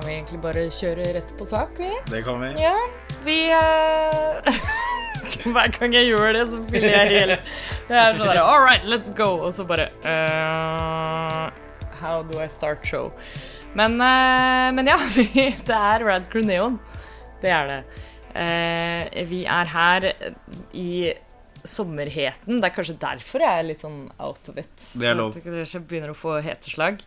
kan vi egentlig bare kjøre rett på sak, vi. Det kan vi. Ja, vi uh... Hver gang jeg gjør det, så fyller jeg helt Det er sånn der All right, let's go. Og så bare uh... How do I start show? Men, uh... men ja, vi, det er Rad Crew Neon. Det er det. Eh, vi er her i sommerheten. Det er kanskje derfor jeg er litt sånn out of it. Det er lov. At jeg begynner å få heteslag.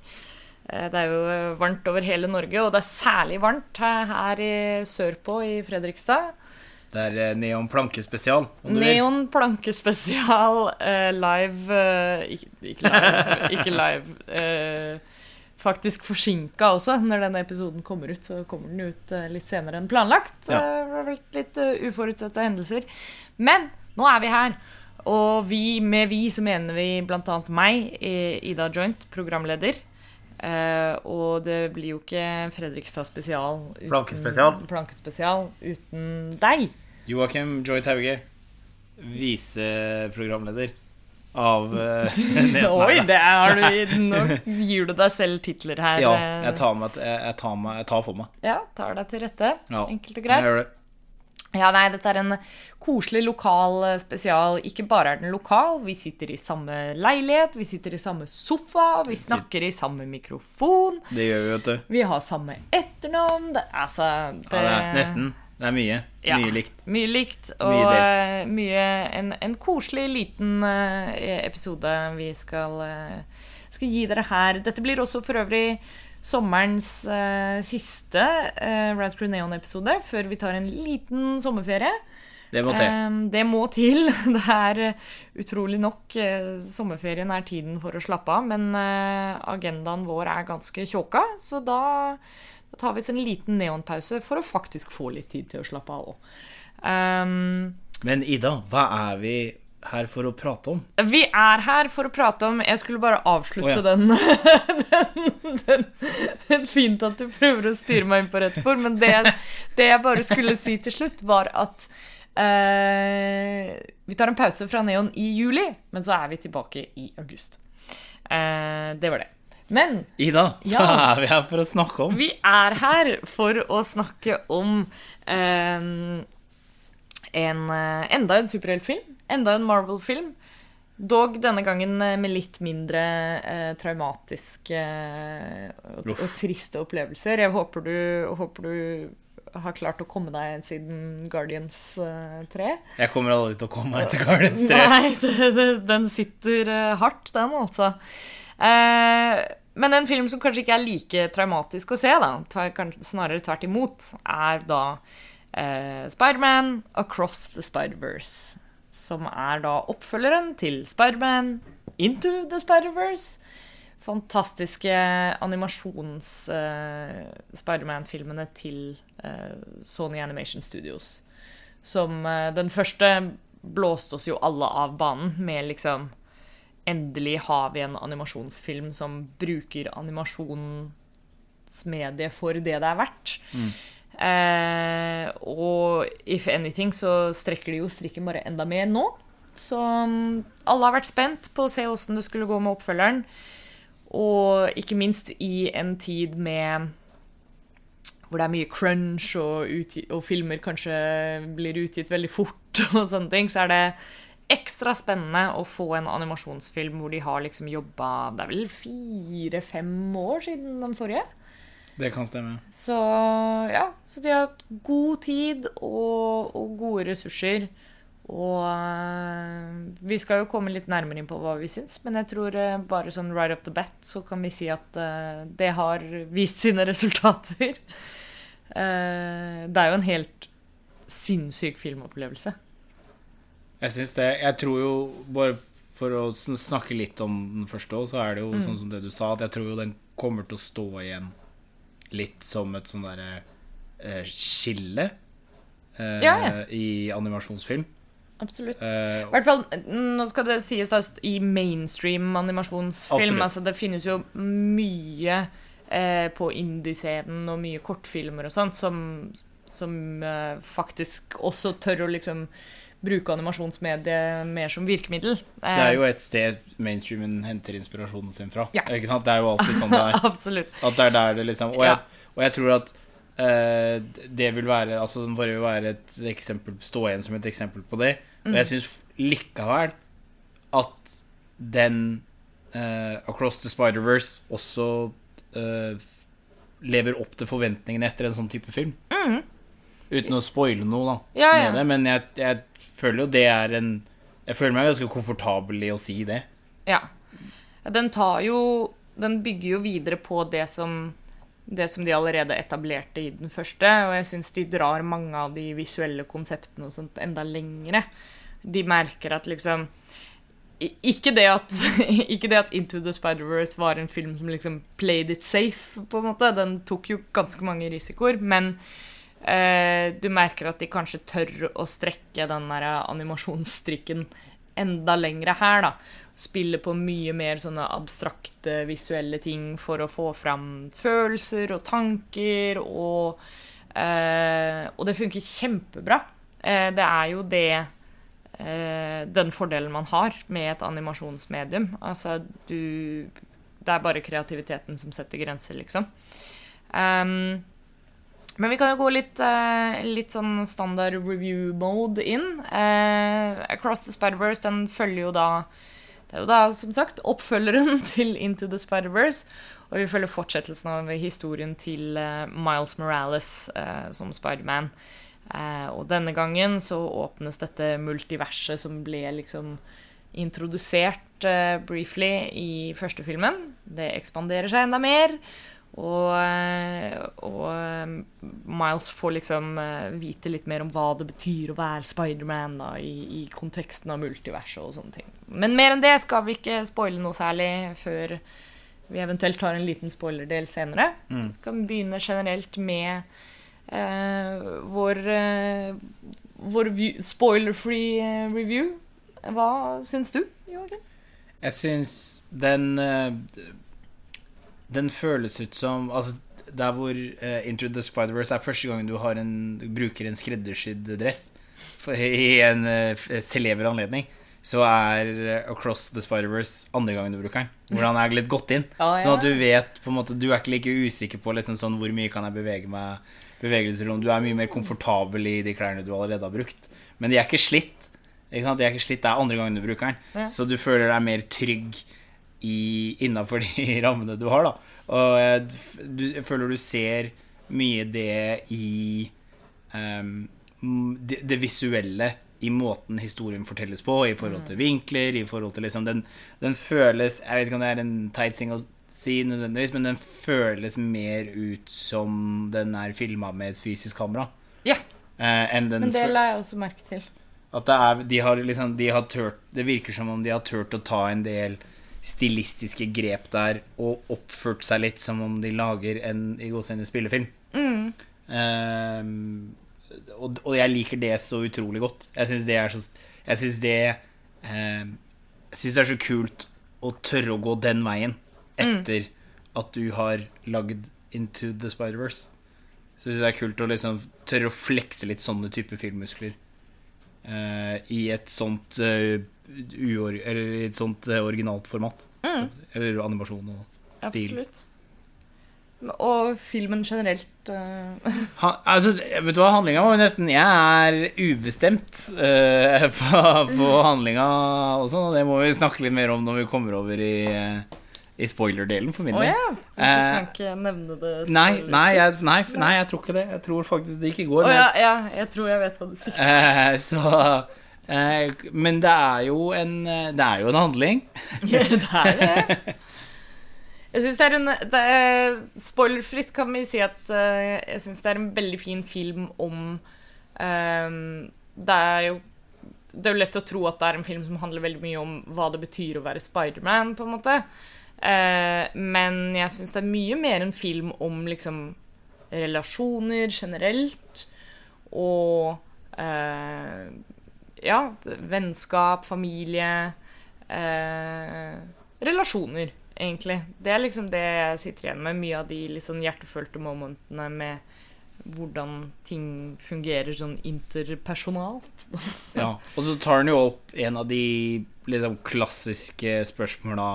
Det er jo eh, varmt over hele Norge, og det er særlig varmt her i sørpå i Fredrikstad. Det er eh, Neon plankespesial. Neon plankespesial eh, live eh, ikke, ikke live. Ikke live eh, faktisk forsinka også. Når denne episoden kommer ut, så kommer den ut eh, litt senere enn planlagt. Ja. Eh, litt eh, uforutsette hendelser. Men nå er vi her. Og vi, med vi så mener vi bl.a. meg, eh, Ida Joint, programleder. Eh, og det blir jo ikke Fredrikstad spesial uten, Plankespesial. plankespesial uten deg. Joakim Joy Tauge, viseprogramleder av uh, Oi, det er du Nå gir du deg selv titler her. Ja, eh. jeg tar, meg, jeg, jeg, tar meg, jeg tar for meg. Ja, tar deg til rette. Ja, Enkelt og Jeg greit. Ja, nei, dette er en koselig lokal eh, spesial. Ikke bare er den lokal, vi sitter i samme leilighet, vi sitter i samme sofa, vi snakker i samme mikrofon, Det gjør vi, vet du. vi har samme etternavn. Det, altså det, Ja, det er nesten. Det er mye. Ja. Mye likt. Mye likt, og Mye delt. eh, mye en, en koselig liten eh, episode vi skal, skal gi dere her. Dette blir også for øvrig sommerens eh, siste uh, Rad Crew Neon-episode, før vi tar en liten sommerferie. Det må til. Eh, det må til. Det er eh, utrolig nok eh, Sommerferien er tiden for å slappe av, men eh, agendaen vår er ganske tjåka, så da, da tar vi oss en liten neonpause for å faktisk få litt tid til å slappe av òg. Um, Men Ida, hva er vi her for å prate om? vi er her for å prate om Jeg skulle bare avslutte oh, ja. den, den, den Det er fint at du prøver å styre meg inn på rett spor, men det, det jeg bare skulle si til slutt, var at eh, Vi tar en pause fra Neon i juli, men så er vi tilbake i august. Eh, det var det. Men Ida, Ja. hva er vi her for å snakke om? vi er her for å snakke om eh, en, eh, enda en superheltfilm. Enda en Marvel-film. Dog denne gangen eh, med litt mindre eh, traumatiske eh, og, og triste opplevelser. Jeg håper du, håper du har klart å komme deg siden Guardians eh, 3. Jeg kommer aldri til å komme meg etter Guardians 3. Nei, det, det, den sitter eh, hardt, den altså. Eh, men en film som kanskje ikke er like traumatisk å se, da, snarere tvert imot, er da eh, Spiderman Across the Spider-Verse. Som er da oppfølgeren til Spiderman Into the Spider-Verse. Fantastiske animasjons eh, Spiderman-filmene til uh, Sony Animation Studios. Som uh, den første blåste oss jo alle av banen med liksom Endelig har vi en animasjonsfilm som bruker animasjonsmediet for det det er verdt. Eh, og if anything så strekker de jo strikken bare enda mer nå. Så mm, alle har vært spent på å se åssen det skulle gå med oppfølgeren. Og ikke minst i en tid med hvor det er mye crunch, og, og filmer kanskje blir utgitt veldig fort, og sånne ting, så er det ekstra spennende å få en animasjonsfilm hvor de har liksom jobba Det er vel fire-fem år siden den forrige? Det kan stemme. Så ja, så de har hatt god tid og, og gode ressurser. Og uh, vi skal jo komme litt nærmere inn på hva vi syns, men jeg tror uh, bare sånn right up the bat så kan vi si at uh, det har vist sine resultater. Det er jo en helt sinnssyk filmopplevelse. Jeg syns det. Jeg tror jo, bare for å snakke litt om den første òg, så er det jo Mm. sånn som det du sa, at jeg tror jo den kommer til å stå igjen litt som et sånn derre eh, skille eh, Ja, ja. i animasjonsfilm. Absolutt. Eh, I hvert fall, nå skal det sies at i mainstream animasjonsfilm altså Det finnes jo mye eh, på indie-scenen og mye kortfilmer og sånt som, som eh, faktisk også tør å liksom bruke animasjonsmediet mer som virkemiddel. Det er jo et sted mainstreamen henter inspirasjonen sin fra. Ja. Ikke sant? Det er jo alltid sånn det er. Absolutt. At det er der det liksom Og Ja. jeg, og jeg tror at uh, det vil være Altså den forrige vil være et eksempel Stå igjen som et eksempel på det. Og Mm. jeg syns likevel at den uh, Across the Spider-Verse også uh, lever opp til forventningene etter en sånn type film. Uten å spoile noe, da. Mm. Ja, ja. Med det, men jeg, jeg føler jo det er en Jeg føler meg ganske komfortabel i å si det. Ja. Den tar jo Den bygger jo videre på det som det som de allerede etablerte i den første, og jeg syns de drar mange av de visuelle konseptene og sånt enda lengre. De merker at liksom ikke det at, ikke det at Into the Spider-Verse var en film som liksom played it safe, på en måte. Den tok jo ganske mange risikoer, men du merker at de kanskje tør å strekke den der animasjonsstrikken enda lengre her, da. Spille på mye mer sånne abstrakte visuelle ting for å få fram følelser og tanker, og, eh, og det funker kjempebra. Eh, det er jo det eh, den fordelen man har med et animasjonsmedium. Altså, du Det er bare kreativiteten som setter grenser, liksom. Um, men vi kan jo gå litt, eh, litt sånn standard review mode inn. Eh, Across the Spider-Verse den følger jo da Det er jo da som sagt oppfølgeren til Into the Spider-Verse. Og vi følger fortsettelsen av historien til eh, Miles Morales eh, som Spider-Man. Eh, og denne gangen så åpnes dette multiverset som ble liksom introdusert eh, briefly i første filmen. Det ekspanderer seg enda mer. Og, eh, og eh, Miles får liksom eh, vite litt mer om hva det betyr å være Spiderman da, i, i konteksten av multiverset og sånne ting. Men mer enn det skal vi ikke spoile noe særlig før vi eventuelt tar en liten spoilerdel senere. Mm. Vi kan begynne generelt med eh, vår, eh, vår spoiler-free review. Hva syns du, Joakim? Jeg syns den eh, Den føles ut som Altså, der hvor uh, Into the Spider-Verse er første gang du har en, bruker en skreddersydd dress for, i en uh, celeber anledning, så er eh, Across the Spider-Verse andre gangen du bruker den. Hvor han er litt godt inn. Ah, ja. Sånn at du vet på en måte Du er ikke like usikker på liksom sånn hvor mye kan jeg bevege meg bevegelsesrom. Du er mye mer komfortabel i de klærne du allerede har brukt. Men de er ikke slitt. Ikke? De er ikke slitt, Det er andre gangen du bruker den. Ja. Så du føler deg mer trygg innafor de rammene du har. da Og jeg, du, jeg føler du ser mye det i um, det, det visuelle i måten historien fortelles på, i forhold til vinkler, i forhold til liksom den, den føles Jeg vet ikke om det er en teit ting å si nødvendigvis, men den føles mer ut som den er filma med et fysisk kamera. Ja, eh, men det la jeg også merke til. at det er, de har liksom de har tørt, Det virker som om de har turt å ta en del stilistiske grep der og oppført seg litt som om de lager en i gåseøyne spillefilm. Ehm, og, og jeg liker det så utrolig godt. Jeg syns det er så Jeg syns det ehm, Jeg syns det er så kult å tørre å gå den veien etter at du har lagd Into the Spider-Verse. Så syns jeg det er kult å liksom tørre å flekse litt sånne type filmmuskler uh, i et sånt eh, uor, Eller i et sånt eh, originalt format. Eller animasjon og stil. Absolutt. Og filmen generelt Uh. Ha, altså, vet du hva, handlinga var jo nesten Jeg er ubestemt uh, på, på handlinga også, og det må vi snakke litt mer om når vi kommer over i, uh, i spoiler-delen for min del. del. ja! Du Eh, kan ikke nevne det? Nei, nei jeg, nei, nei, jeg tror ikke det. Jeg tror faktisk det ikke går. Oh, ja, ja, jeg tror jeg vet hva du sikter til. Eh, så eh, Men det er jo en eh, Det er jo en handling. det er det. Jeg synes det er en det er, Spoilerfritt kan vi si at eh, jeg syns det er en veldig fin film om um, Det er jo det er jo lett å tro at det er en film som handler veldig mye om hva det betyr å være Spiderman, på. Eh, men jeg syns det er mye mer en film om liksom relasjoner generelt. Og eh, ja, vennskap, familie eh, Relasjoner, egentlig. Det er liksom det jeg sitter igjen med. Mye av de litt sånn hjertefølte momentene med hvordan ting fungerer sånn interpersonalt. Ja, og så tar han jo opp en av de liksom klassiske spørsmåla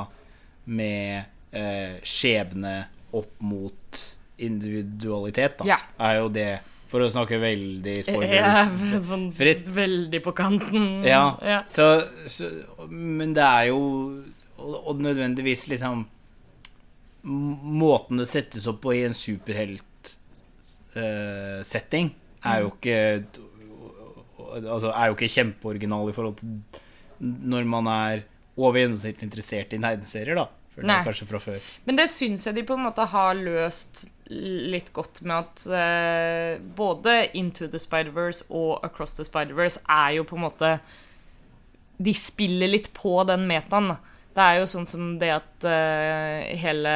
med eh, skjebne opp mot individualitet, da. Ja. Er jo det, for å snakke veldig spoiler Ja, sånn Fritt. veldig på kanten. Ja, ja. Så, så Men det er jo Og, og nødvendigvis liksom Måten det settes opp på i en superhelt-setting, er jo ikke Altså er jo ikke kjempeoriginal i forhold til når man er over gjennomsnittlig interessert i tegneserier, da. Nei. kanskje fra før. Men det syns jeg de på en måte har løst litt godt med at uh, både Into the Spider-Verse og Across the Spider-Verse er jo på en måte De spiller litt på den metaen. Det er jo sånn som det at uh, hele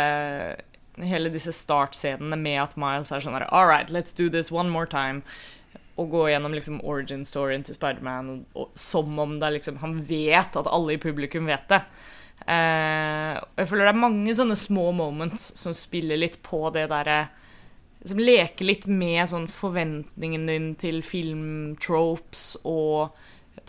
Hele disse startscenene med at Miles er sånn her All right, let's do this one more time. Og gå gjennom liksom origin storyen til Spiderman som om det er liksom Han vet at alle i publikum vet det. Eh, jeg føler det er mange sånne små moments som spiller litt på det derre Som leker litt med sånn forventningen din til filmtropes og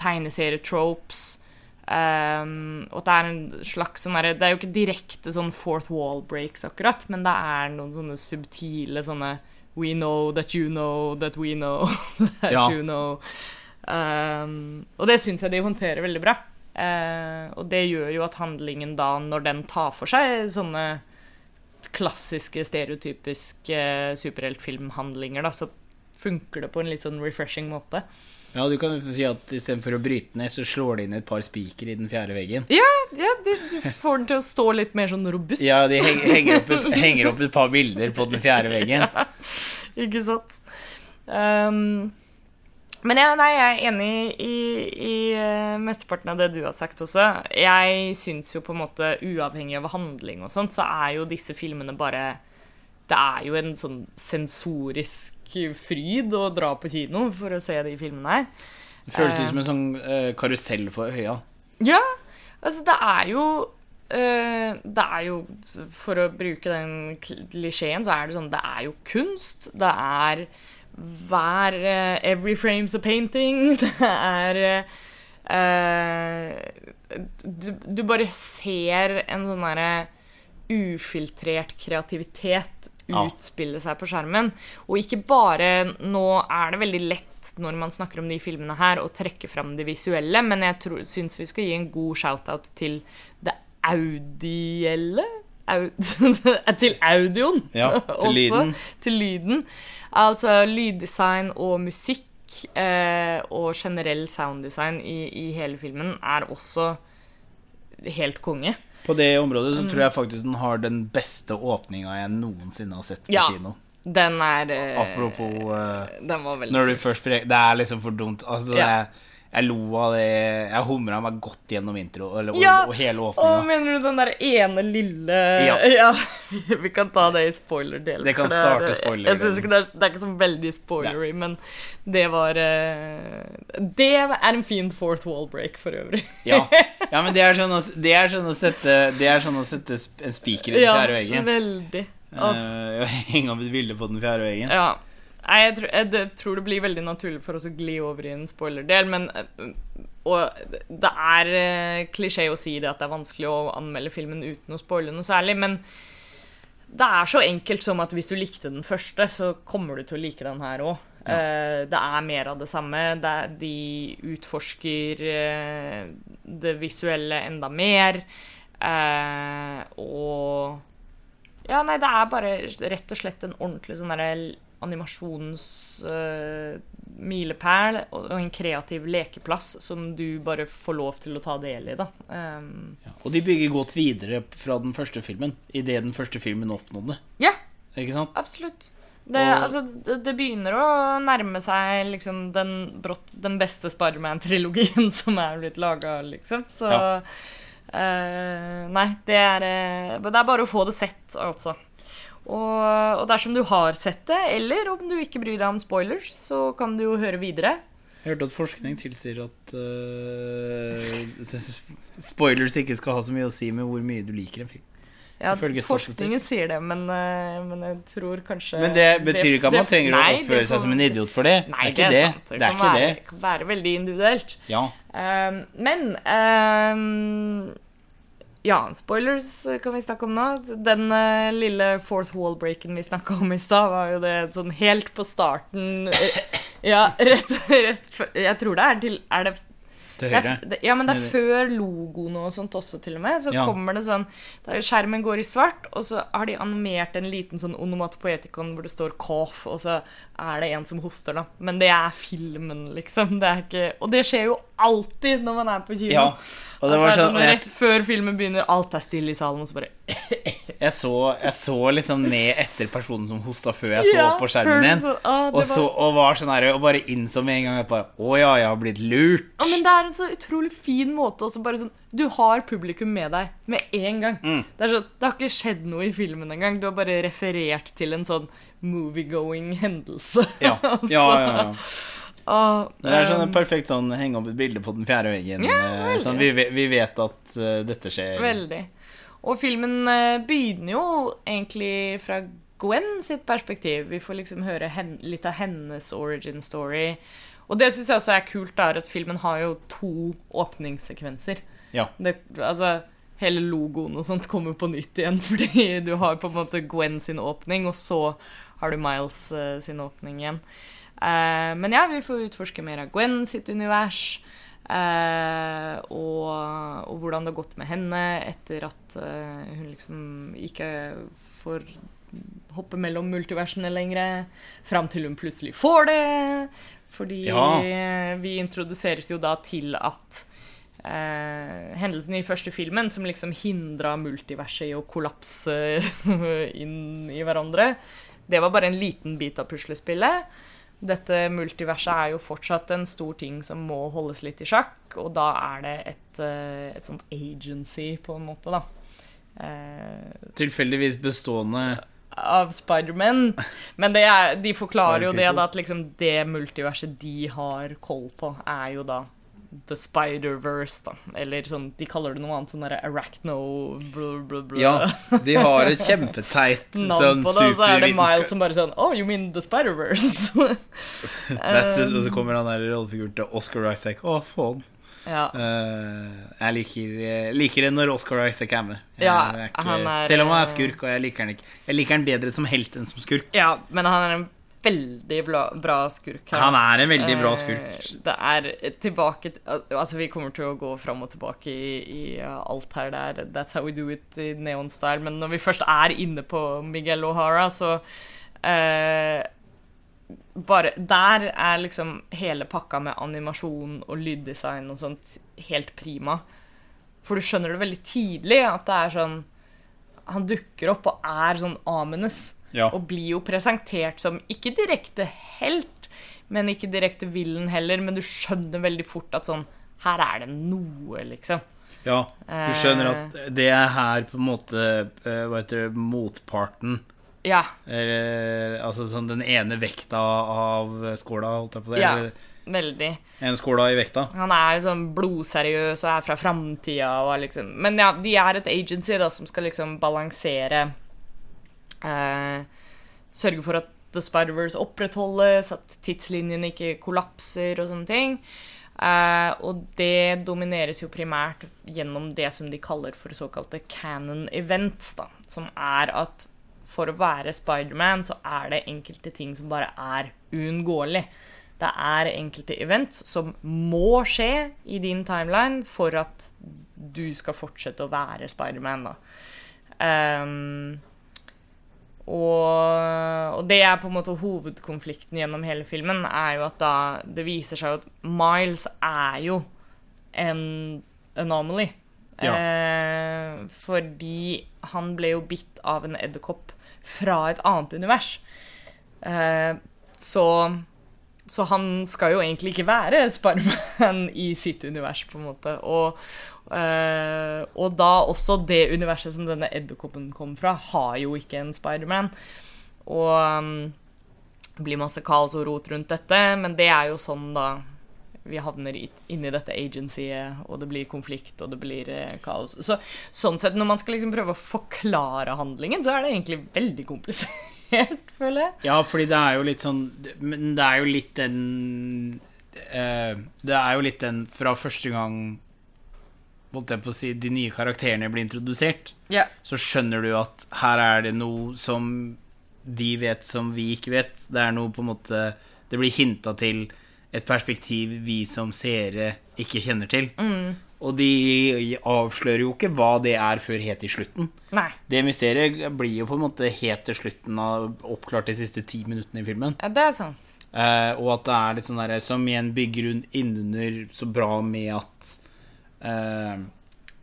tegneserietropes. Um, og det er en slags sånn Det er jo ikke direkte sånn fourth wall breaks, akkurat, men det er noen sånne subtile sånne We know that you know that we know that Ja. you know. Um, og det syns jeg de håndterer veldig bra. Eh, og det gjør jo at handlingen da, når den tar for seg sånne klassiske, stereotypiske superheltfilmhandlinger, da, så funker det på en litt sånn refreshing måte. Ja, du kan nesten si at istedenfor å bryte ned, så slår de inn et par spiker i den fjerde veggen. Ja, ja de, du får den til å stå litt mer sånn robust. Ja, de heng, henger, opp et, henger opp et par bilder på den fjerde veggen. Ikke sant? Um, men ja, nei, jeg er enig i, i eh, mesteparten av det du har sagt også. Jeg syns jo på en måte, uavhengig av handling og sånt, så er jo disse filmene bare Det er jo en sånn sensorisk fryd å dra på kino for å se de filmene her. Det føles ut som en sånn uh, karusell for øya. Ja, altså det er jo eh, Det er jo For å bruke den klisjeen, så er det sånn Det er jo kunst. Det er hver uh, Every frame's a painting. Det er uh, du, du bare ser en sånn derre ufiltrert kreativitet utspille seg på skjermen. Og ikke bare Nå er det veldig lett når man snakker om de filmene her, å trekke fram det visuelle, men jeg tror, syns vi skal gi en god shout-out til det audielle. Au, til audioen. Ja, til lyden. Til lyden. Altså lyddesign og musikk eh, og generell sounddesign i, i hele filmen er også helt konge. På det området Mm. så tror jeg faktisk den har den beste åpninga jeg noensinne har sett på Ja. kino. Den er eh, Apropos eh, Den når du først Det er liksom for dumt. Altså, det, Ja. Jeg lo av det Jeg humra meg godt gjennom intro eller, og, Ja! og hele Å, åpninga. mener du den der ene lille Ja. vi kan ta det i spoiler-delen. Det kan starte er- spoiler-delen. Jeg synes ikke det, er, det er ikke så veldig spoilery, men det var eh, Det er en fin fourth wall break, for øvrig. Ja. ja, men det er sånn å, det er sånn å sette Det er sånn å sette en spiker i den fjerde veggen. Ja, veldig. Uh, Henge opp et bilde på den fjerde veggen. ja. Nei, jeg, tror, jeg, det, tror det blir veldig naturlig for oss å gli over i en spoiler-del, men eh, Og det er eh, klisjé å si det at det er vanskelig å anmelde filmen uten å spoile noe særlig, men det er så enkelt som at hvis du likte den første, så kommer du til å like den her òg. det er mer av det samme. De utforsker eh, det visuelle enda mer. eh, og Ja, nei, det er bare rett og slett en ordentlig sånn derre animasjons-milepæl og og en kreativ lekeplass som du bare får lov til å ta del i, da. Um, Ja. Og de bygger godt videre fra den første filmen, idet den første filmen oppnådde. ja, Ikke sant? absolutt. Det, Og- altså, det, det begynner å nærme seg liksom den, brått, den beste Spiderman-trilogien som er blitt laga, liksom. Så Ja. uh, Nei, det er, eh, det er bare å få det sett, altså. Og, og dersom du har sett det, eller om du ikke bryr deg om spoilers, så kan du jo høre videre. Jeg hørte at forskning tilsier at uh, spoilers ikke skal ha så mye å si med hvor mye du liker en film. Ja, forskningen sier det, men, eh, men jeg tror kanskje Men det betyr ikke at man det- trenger å oppføre det seg som en idiot for det. Nei, det er ikke det. Det er kan være, det. kan være veldig individuelt. Ja. Um, men ehm, Ja, spoilers kan vi snakke om nå. Den uh, lille fourth wall-breaken vi snakka om i stad, var jo det sånn helt på starten eh, Ja, rett, rett Jeg tror det er til Er det Til er, høyre. det, ja, men det er før logoen og sånt også, til og med. Så Ja. kommer det sånn Skjermen går i svart, og så har de animert en liten sånn onomatopoetikon hvor det står 'cough', og så er det en som hoster, da. Men det er filmen, liksom. Det er ikke Og det skjer jo alltid når man er på kino. Ja. Og det var er sånn Rett før filmen begynner, alt er stille i salen, og så bare jeg, så, jeg så liksom ned etter personen som hosta før jeg så Ja, på skjermen din. så- Og, så, og var sånn her Og bare innså med en gang at bare Å ja, jeg har blitt lurt. Ja, men det er en så utrolig fin måte også bare sånn Du har publikum med deg med en gang. Mm. Det, er sånn, det har ikke skjedd noe i filmen engang. Du har bare referert til en sånn moviegoing hendelse. Ja, ja, ja, ja. Ah, Det er sånn um, en perfekt sånn henge opp et bilde på den fjerde veggen. Ja, eh, sånn, vi, vi vet at uh, dette skjer. Veldig. Og filmen eh, begynner jo egentlig fra Gwen sitt perspektiv. Vi får liksom høre litt av hennes origin story. Og det syns jeg også er kult, er at filmen har jo to åpningssekvenser. Ja. Det, altså, hele logoen og sånt kommer på nytt igjen, fordi du har på en måte Gwen sin åpning, og så har du Miles eh, sin åpning igjen. Eh, men ja, vi får utforske mer av Gwen sitt univers. Eh, og, og hvordan det har gått med henne etter at eh, hun liksom ikke får hoppe mellom multiversene lenger. Fram til hun plutselig får det. Fordi Ja. vi introduseres jo da til at eh, hendelsen i første filmen som liksom hindra multiverset i å kollapse inn i hverandre, det var bare en liten bit av puslespillet. Dette multiverset er jo fortsatt en stor ting som må holdes litt i sjakk, og da er det et, eh, et sånt agency, på en måte, da. Eh, Tilfeldigvis bestående av Spiderman. Men det er, de forklarer jo det da, at liksom det multiverset de har koll på, er jo da The Spider-Verse, da. Eller sånn, de kaller det noe annet, sånn derre arachno blah, blah, blah. Ja, de har et kjempeteit sånn og så er det Miles som bare sånn Oh, you mean The Spider-Verse? That's Og så kommer han der rollefiguren til Oscar Isaac. Å, faen. ja. Uh, jeg liker, liker det når Oscar Isaac er med. Jeg, Ja, er ikke, han er- selv om han er skurk, og jeg liker han ikke. Jeg liker han bedre som helt enn som skurk. ja, men han er en veldig bra, bra skurk. her. Han er en veldig bra Eh, skurk. Det er tilbake Altså, vi kommer til å gå fram og tilbake i, i uh, alt her. Det er That's how we do it i Neon Style. Men når vi først er inne på Miguel O'Hara, så eh, Bare Der er liksom hele pakka med animasjon og lyddesign og sånt helt prima. For du skjønner det veldig tidlig at det er sånn Han dukker opp og er sånn ominous. Ja. Og blir jo presentert som ikke direkte helt, men ikke direkte villen heller. Men du skjønner veldig fort at sånn Her er det noe, liksom. Ja, du skjønner at det er her på en måte eh, Hva heter det Motparten. Ja. Eller, altså sånn den ene vekta av skåla, holdt jeg på det. Ja. Eller Veldig. En skåla i vekta. Han er jo sånn blodseriøs og er fra framtida og liksom Men ja, de er et agency da som skal liksom balansere eh, Sørge for at The Spider-Verse opprettholdes, at tidslinjene ikke kollapser og sånne ting. Eh, og det domineres jo primært gjennom det som de kaller for såkalte canon events, da. Som er at for å være Spiderman så er det enkelte ting som bare er uunngåelig. Det er enkelte events som må skje i din timeline for at du skal fortsette å være Spiderman, da. Og, og det er på en måte hovedkonflikten gjennom hele filmen, er jo at da det viser seg at Miles er jo en anomaly. Ja. Eh, fordi han ble jo bitt av en edderkopp fra et annet univers. Eh, så så han skal jo egentlig ikke være Sparman i sitt univers, på en måte. Og, eh, og da også det universet som denne edderkoppen kom fra, har jo ikke en Spiderman. Og um, det blir masse kaos og rot rundt dette, men det er jo sånn da vi havner inni dette agencyet, og det blir konflikt, og det blir eh, kaos. Så sånn sett, når man skal liksom prøve å forklare handlingen, så er det egentlig veldig komplisert, føler jeg. Ja, fordi det er jo litt sånn Men det er jo litt den eh, Det er jo litt den fra første gang Holdt jeg på å si De nye karakterene blir introdusert, Ja. så skjønner du at her er det noe som de vet som vi ikke vet. Det er noe på en måte Det blir hinta til et perspektiv vi som seere ikke kjenner til. Og de avslører jo ikke hva det er før helt i slutten. Nei. Det mysteriet blir jo på en måte helt til slutten av oppklart de siste ti minuttene i filmen. Ja, det er sant. Eh, og at det er litt sånn derre Som igjen bygger innunder så bra med at eh,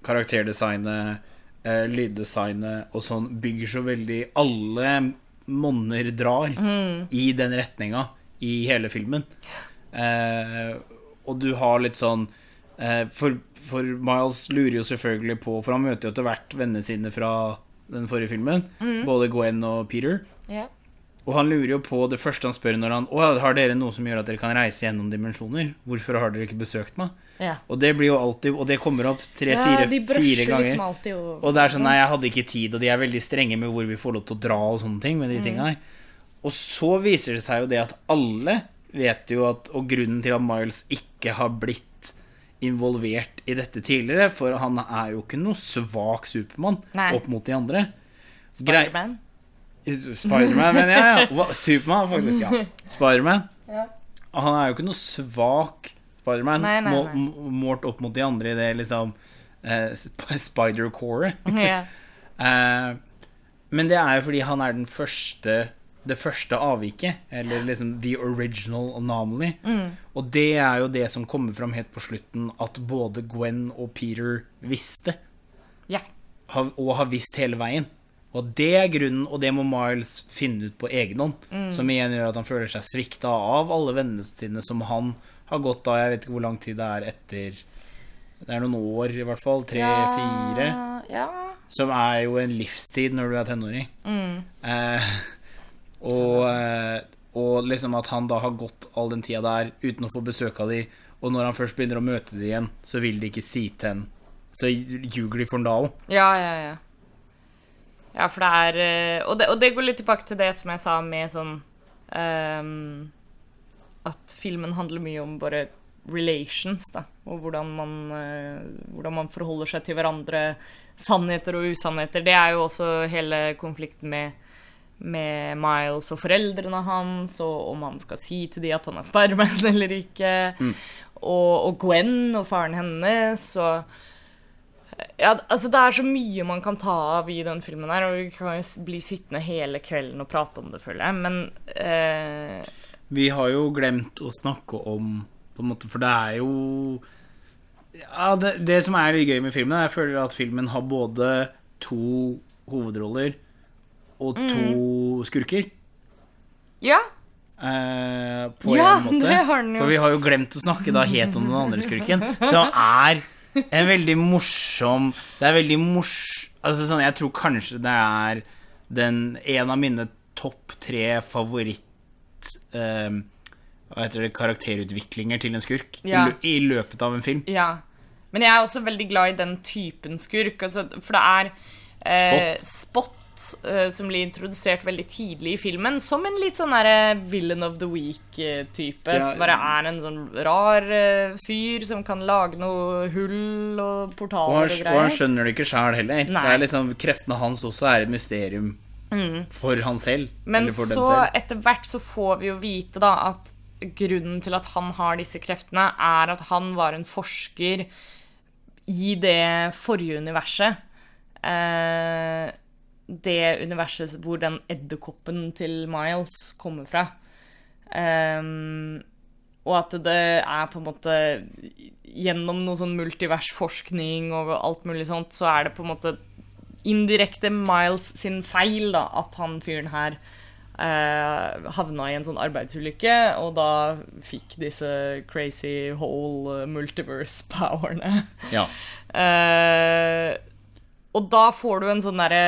karakterdesignet, eh, lyddesignet og sånn bygger så veldig Alle monner drar i den retninga i hele filmen. Eh, og du har litt sånn eh, for, for Miles lurer jo selvfølgelig på For han møter jo etter hvert vennene sine fra den forrige filmen. Både Gwen og Peter. Ja. Og han lurer jo på det første han spør når han Å, har dere noe som gjør at dere kan reise gjennom dimensjoner? Hvorfor har dere ikke besøkt meg? ja. Og det blir jo alltid Og det kommer opp tre-fire de fire ganger. liksom alltid og, Og det er sånn Nei, jeg hadde ikke tid, og de er veldig strenge med hvor vi får lov til å dra og sånne ting med de tinga her. Og så viser det seg jo det at alle vet jo at Og grunnen til at Miles ikke har blitt involvert i dette tidligere, for han er jo ikke noe svak Supermann opp mot de andre. Spiderman. Spiderman, mener jeg. ja. Supermann, faktisk. ja Spiderman. Ja. Han er jo ikke noe svak Spiderman målt opp mot de andre i det liksom eh, Spider-coret. Ja. Eh, men det er jo fordi han er den første det første avviket, eller liksom the original anomaly. Mm. Og det er jo det som kommer fram helt på slutten, at både Gwen og Peter visste, ja. og har visst hele veien. Og det er grunnen, og det må Miles finne ut på egen hånd. Mm. Som igjen gjør at han føler seg svikta av alle vennene sine som han har gått av. Jeg vet ikke hvor lang tid det er etter Det er noen år, i hvert fall. Tre-fire. Ja. Som er jo en livstid når du er tenåring. Mm. Eh, og, eh, og liksom at han da har gått all den tida der uten å få besøk av de, og når han først begynner å møte de igjen, så vil de ikke si til henne. Så ljuger de for en da òg. Ja, ja, ja. Ja, for det er eh, og det, og det går litt tilbake til det som jeg sa med sånn um, At filmen handler mye om bare relations, da. Og hvordan man, uh, hvordan man forholder seg til hverandre. Sannheter og usannheter. Det er jo også hele konflikten med, med Miles og foreldrene hans, og om han skal si til de at han er Spiderman eller ikke. Og, og Gwen og faren hennes. og ja, altså Det er så mye man kan ta av i den filmen, her, og vi kan jo bli sittende hele kvelden og prate om det, føler jeg. Men eh, Vi har jo glemt å snakke om på en måte, For det er jo ja, det, det som er litt gøy med filmen, jeg føler at filmen har både to hovedroller og to skurker. ja. Eh, på Ja, en måte. det har den jo. For vi har jo glemt å snakke da helt om den andre skurken, som er en veldig morsom Det er veldig mors... Altså sånn, jeg tror kanskje det er den, en av mine topp tre favoritt eh, Hva heter det Karakterutviklinger til en skurk Ja. i, i løpet av en film. ja. Men jeg er også veldig glad i den typen skurk. Altså, for det er eh, Spot, eh, som blir introdusert veldig tidlig i filmen, som en litt sånn derre villain of the week-type. Ja. Som bare er en sånn rar eh, fyr som kan lage noe hull og Og han, og og han skjønner det ikke sjæl heller. Nei. Det er liksom, kreftene hans også er et mysterium for han selv. Men så selv. etter hvert så får vi jo vite da at grunnen til at han har disse kreftene, er at han var en forsker i det forrige universet. Eh, det universet hvor den edderkoppen til Miles kommer fra. Um, og at det er på en måte Gjennom noe sånn multiversforskning og alt mulig sånt, så er det på en måte indirekte Miles sin feil da, at han fyren her uh, havna i en sånn arbeidsulykke, og da fikk disse crazy whole multiverse-powerne. Ja. Uh, og da får du en sånn derre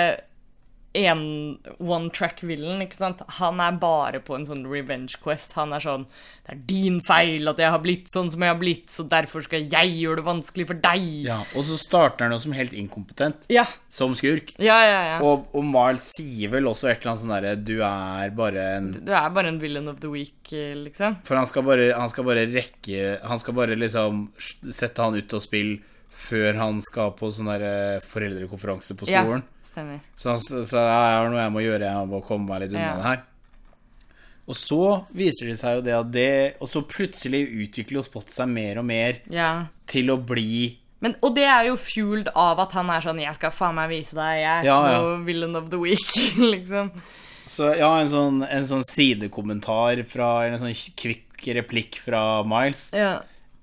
en one track villain, ikke sant. Han er bare på en sånn revenge quest. Han er sånn Det er din feil at jeg har blitt sånn som jeg har blitt, så derfor skal jeg gjøre det vanskelig for deg. Ja, Og så starter han jo som helt inkompetent, Ja, som skurk. ja, ja. ja. Og, og Miles sier vel også et eller annet sånn derre Du er bare en Du er bare en villain of the week, liksom. For han skal bare, han skal bare rekke Han skal bare liksom sette han ut av spill før han skal på sånn der foreldrekonferanse på skolen. Ja, stemmer. Så han sa så jeg har noe jeg må gjøre, jeg må komme meg litt unna Ja. det her. Og så viser det seg jo det at det Og så plutselig utvikler jo Spot seg mer og mer Ja. til å bli Men, og det er jo fueled av at han er sånn 'Jeg skal faen meg vise deg, jeg er Ja, ikke ja. villain of the week', liksom. Så ja, en sånn, en sånn sidekommentar fra En sånn kvikk replikk fra Miles Ja.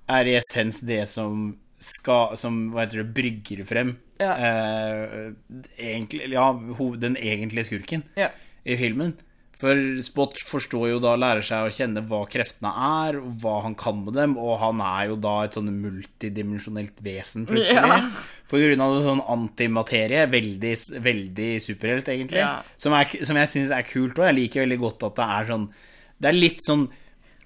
er i essens det som skal Som, hva heter det, brygger frem Ja. eh, egentlig, Ja, den egentlige skurken ja. i filmen. For Spot forstår jo da, lærer seg å kjenne hva kreftene er, og hva han kan med dem, og han er jo da et sånn multidimensjonelt vesen, plutselig. Ja. På grunn av sånn antimaterie. Veldig, veldig superhelt, egentlig. Ja. Som, er, som jeg syns er kult òg. Jeg liker veldig godt at det er sånn Det er litt sånn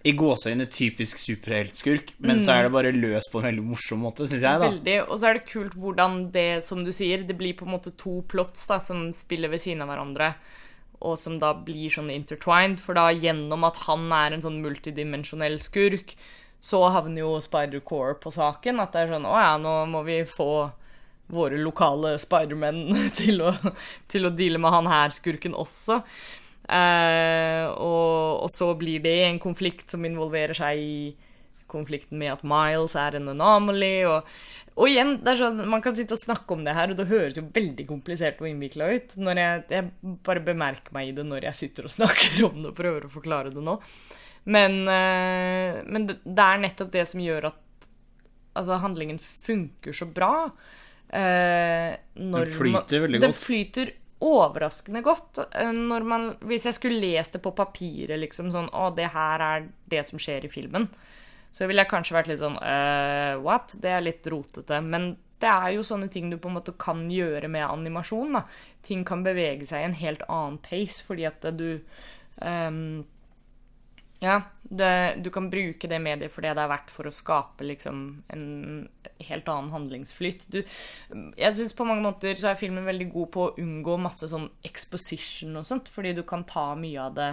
i gåseøyne typisk superheltskurk, men så er det bare løst på en veldig morsom måte, syns jeg, da. Veldig. Og så er det kult hvordan det, som du sier, det blir på en måte to plots da, som spiller ved siden av hverandre, og som da blir sånn intertwined, for da gjennom at han er en sånn multidimensjonell skurk, så havner jo Spider-Core på saken, at det er sånn, å ja, nå må vi få våre lokale Spider-Men til, å- til å deale med han her skurken også. Eh, og, og så blir det en konflikt som involverer seg i konflikten med at Miles er en anomaly. Og, og igjen, sånn, man kan sitte og snakke om det her, og det høres jo veldig komplisert og innvikla ut. Når jeg, jeg bare bemerker meg i det når jeg sitter og snakker om det og prøver å forklare det nå. Men, eh, men det, det er nettopp det som gjør at altså, handlingen funker så bra. Eh, når Den flyter veldig Den godt. flyter overraskende godt. Eh, Når man, hvis jeg skulle lest det på papiret, liksom sånn Å, det her er det som skjer i filmen. Så ville jeg kanskje vært litt sånn uh, What? Det er litt rotete. Men det er jo sånne ting du på en måte kan gjøre med animasjon. da. Ting kan bevege seg i en helt annen pace fordi at du ehm, ja, det, du kan bruke det mediet for det det er verdt for å skape liksom en helt annen handlingsflyt. Du, jeg syns på mange måter så er filmen veldig god på å unngå masse sånn exposition og sånt, fordi du kan ta mye av det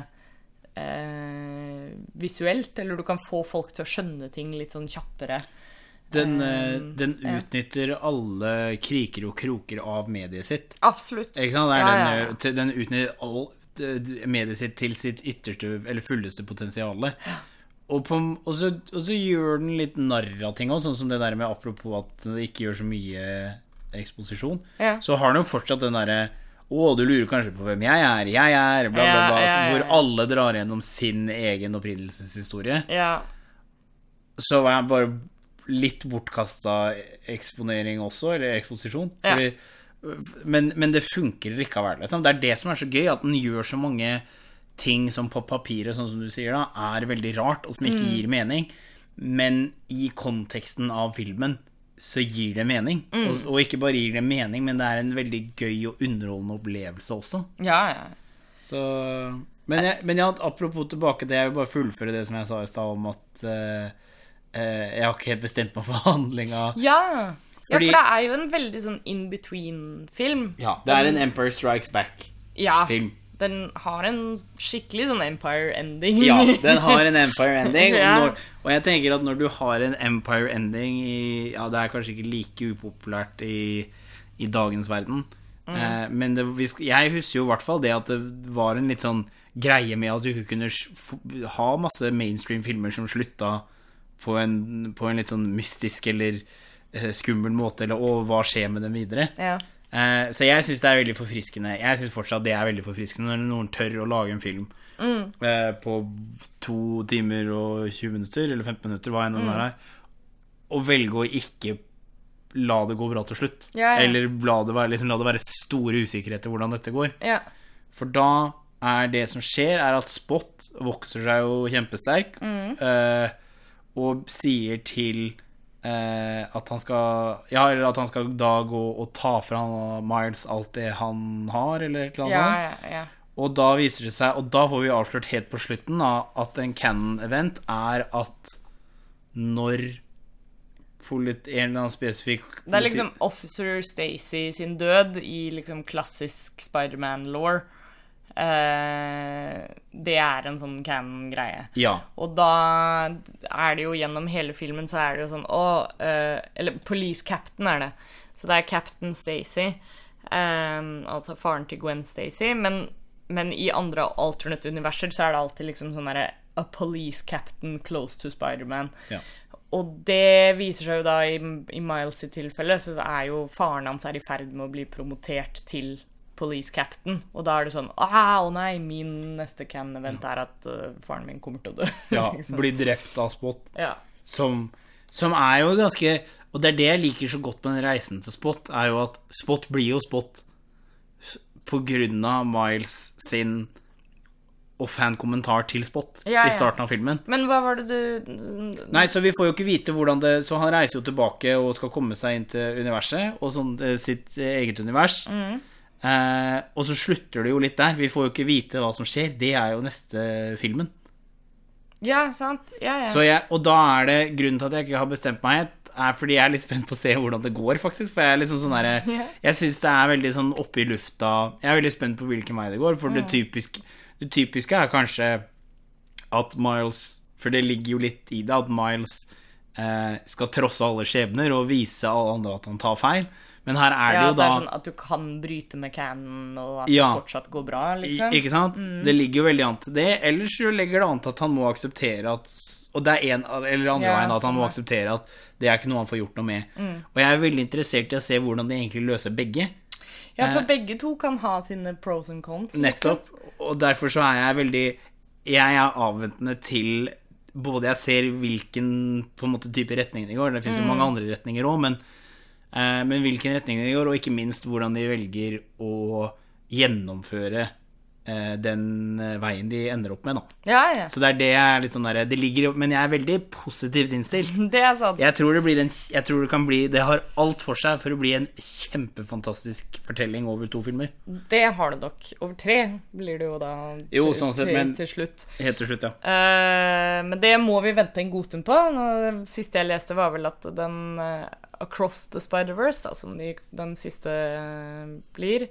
eh, visuelt, eller du kan få folk til å skjønne ting litt sånn kjappere. Den, Um, den ja. utnytter alle kriker og kroker av mediet sitt. Absolutt. Ikke sant? Ja, den, ja, ja. eh, den utnytter all mediet sitt til sitt ytterste, eller fulleste potensiale. Og, på, og, så, og så gjør den litt narr av ting òg, sånn som det der med apropos at det ikke gjør så mye eksposisjon. Ja. Så har den jo fortsatt den derre å, du lurer kanskje på hvem jeg er, jeg er, bla, bla, bla. ja, ja, ja, Hvor alle drar gjennom sin egen opprinnelseshistorie. Ja. Så var jeg bare litt bortkasta eksponering også, eller eksposisjon. Ja. Fordi, men, men det funker likevel. Liksom. Det er det som er så gøy, at den gjør så mange ting som på papiret, sånn som du sier, da, er veldig rart, og som ikke Mm. gir mening. Men i konteksten av filmen så gir det mening. Mm. Og, og ikke bare gir det mening, men det er en veldig gøy og underholdende opplevelse også. ja, ja. Så, men, jeg, men ja, apropos tilbake til Jeg vil bare fullføre det som jeg sa i stad om at eh, jeg har ikke helt bestemt meg for handlinga. Ja. ja, for det er jo en veldig sånn in between-film. Ja, det er en Empire Strikes Back-film. Ja, den har en skikkelig sånn Empire ending. Ja, den har en Empire ending. Ja. Og, og jeg tenker at når du har en Empire ending i Ja, det er kanskje ikke like upopulært i, i dagens verden, eh, men det, jeg husker jo i hvert fall det at det var en litt sånn greie med at du kunne ha masse mainstream filmer som slutta på en, på en litt sånn mystisk eller eh, skummel måte, eller å, hva skjer med dem videre? Ja. Eh, så jeg syns det er veldig forfriskende. Jeg synes fortsatt det er veldig forfriskende når noen tør å lage en film eh, på to timer og 20 minutter, eller 15 minutter, hva enn det er her, og velge å ikke la det gå bra til slutt. Ja, ja. Eller la det, være, liksom, la det være store usikkerheter hvordan dette går. ja. For da er det som skjer, er at Spot vokser seg jo kjempesterk, Mm. eh, og sier til eh, At han skal Ja, eller at han skal da gå og ta fra Miles alt det han har, eller et eller annet Ja, ja, ja. Og da viser det seg, og da får vi avslørt helt på slutten da, at en canon-event er at når polit, en eller annen spesifikk Det er liksom Officer Stacy sin død i liksom klassisk Spiderman-law. Eh, det er en sånn canon-greie. Ja. Og da er det jo gjennom hele filmen så er det jo sånn Å uh, Eller Police Captain er det. Så det er Captain Stacy. Um, altså faren til Gwen Stacy. Men, men i andre alternate universer så er det alltid liksom sånn derre A police captain close to Spiderman. Ja. Og det viser seg jo da i, i Miles sitt tilfelle, så er jo faren hans er i ferd med å bli promotert til police captain. Og da er det sånn ah, Å nei, min neste can-event er at uh, faren min kommer til å dø. ja liksom. blir drept av Spot. ja. Som, som er jo ganske Og det er det jeg liker så godt med den reisen til Spot, er jo at Spot blir jo Spot på grunn av Miles sin offhand-kommentar til Spot Ja, ja. i starten av filmen. Men hva var det du Nei, så vi får jo ikke vite hvordan det Så han reiser jo tilbake og skal komme seg inn til universet, og sånn eh, sitt eget univers. Eh, og så slutter det jo litt der. Vi får jo ikke vite hva som skjer. Det er jo neste filmen. Ja, sant? Ja, ja. Så jeg, og da er det grunnen til at jeg ikke har bestemt meg helt, er fordi jeg er litt spent på å se hvordan det går, faktisk. For jeg er liksom sånn derre Jeg syns det er veldig sånn oppe i lufta Jeg er veldig spent på hvilken vei det går, for det, typisk, det typiske er kanskje at Miles For det ligger jo litt i det at Miles eh, skal trosse alle skjebner og vise alle andre at han tar feil. Men her er det ja, jo at da det er sånn at du kan bryte med canon, og at Ja. det fortsatt går bra, I- liksom. Ikke sant? Det ligger jo veldig an til det. Ellers så legger det an til at han må akseptere at Og det er en, eller andre Ja, veien at han må sånn, akseptere at det er ikke noe han får gjort noe med. Og jeg er veldig interessert i å se hvordan de egentlig løser begge. Ja, for begge to kan ha sine pros and cons. liksom. Nettopp. Og derfor så er jeg veldig Jeg er avventende til både jeg ser hvilken på en måte type retning det går, det finnes jo mange andre retninger òg, men, eh, men hvilken retning de går, og ikke minst hvordan de velger å gjennomføre eh, den eh, veien de ender opp med, da. Ja, ja. Så det er det jeg er litt sånn derre Det ligger Men jeg er veldig positivt innstilt. Det er sant. Jeg tror det blir en Jeg tror det kan bli Det har alt for seg for å bli en kjempefantastisk fortelling over to filmer. Det har det nok. Over tre blir det jo da Jo, til, sånn sett, men- til slutt. Helt til slutt, ja. Uh, men det må vi vente en god stund på. Det siste jeg leste, var vel at den uh, Across the Spider-Verse, da, som de, den siste uh, blir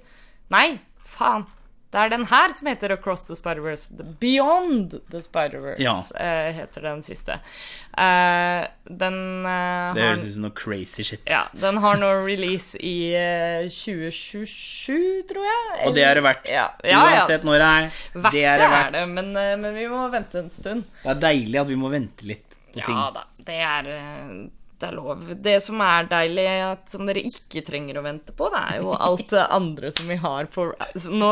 Nei, faen! Det er den her som heter Across the Spider-Verse. Beyond the Spider-Verse Ja. uh, heter den siste. Uh, den uh, Det høres ut som noe crazy shit. ja, den har nå release i eh, 2027, tror jeg. Og det er det verdt. Ja, ja. Uansett når det er. Verdt det er det verdt. det, men, men vi må vente en stund. Det er deilig at vi må vente litt på ting. Ja da, det er, er lov. Det som er deilig, at, som dere ikke trenger å vente på, det er jo alt det andre som vi har på Nå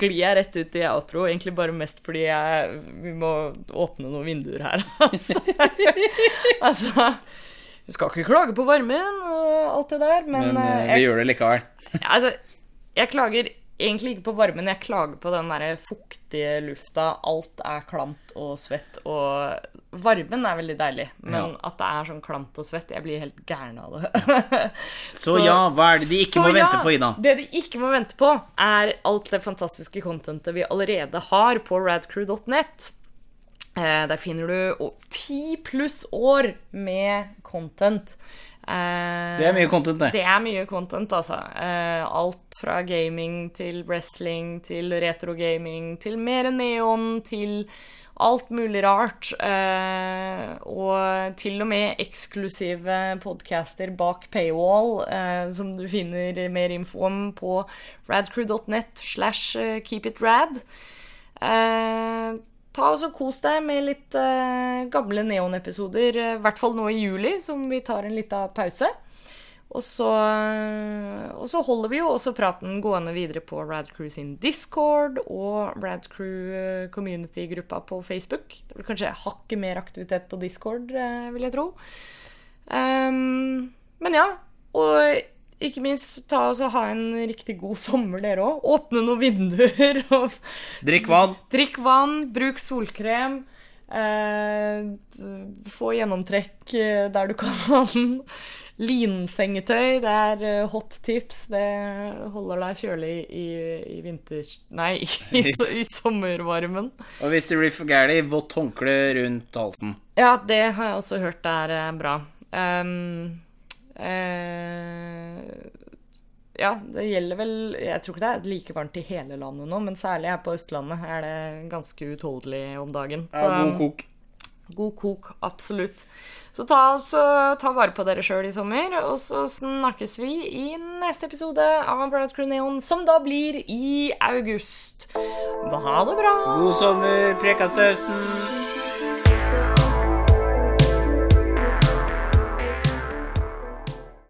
glir jeg rett ut i outro, egentlig bare mest fordi jeg, vi må åpne noen vinduer her. Altså, altså Vi skal ikke klage på varmen og alt det der, men, Men eh, jeg, vi gjør det likevel. ja, altså, jeg klager egentlig ikke på varmen, jeg klager på den der fuktige lufta. Alt er klamt og svett, og varmen er veldig deilig. Men Ja. at det er sånn klamt og svett, jeg blir helt gæren av det. Så, ja, hva er det de ikke må ja, vente på, Ida? Det de ikke må vente på, er alt det fantastiske contentet vi allerede har på radcrew.net. Eh, der finner du ti pluss år med content. Eh, Det er mye content, det. det er mye content, altså. Eh, alt fra gaming til wrestling til retrogaming til mer neon til alt mulig rart. Eh, og til og med eksklusive podcaster bak paywall, eh, som du finner mer info om på radcrew.net slash eh, keepitrad. Eh, ta og Kos deg med litt eh, gamle Neon-episoder, i hvert fall nå i juli, som vi tar en liten pause. Og så, og så holder vi jo også praten gående videre på Radcrew sin Discord og Radcrew eh, community-gruppa på Facebook. Det blir kanskje hakket mer aktivitet på Discord, eh, vil jeg tro. Um, men ja, og ikke minst ta og ha en riktig god sommer, dere òg. Åpne noen vinduer og Drikk vann. Drikk vann, bruk solkrem. Eh, få gjennomtrekk eh, der du kan. Linsengetøy, det er eh, hot tips. Det holder deg kjølig i, i vinters... Nei, i, i, i sommervarmen. Og hvis det blir for gærent, vått håndkle rundt halsen. Ja, det har jeg også hørt er eh, bra. Um, uh, ja, det gjelder vel Jeg tror ikke det er like varmt i hele landet nå, men særlig her på Østlandet er det ganske utholdelig om dagen. Ja, god kok. god kok, absolutt. Så ta, oss, ta vare på dere sjøl i sommer, og så snakkes vi i neste episode av Brad Crew Neon, som da blir i august. Ha det bra! God sommer, prekastøsten.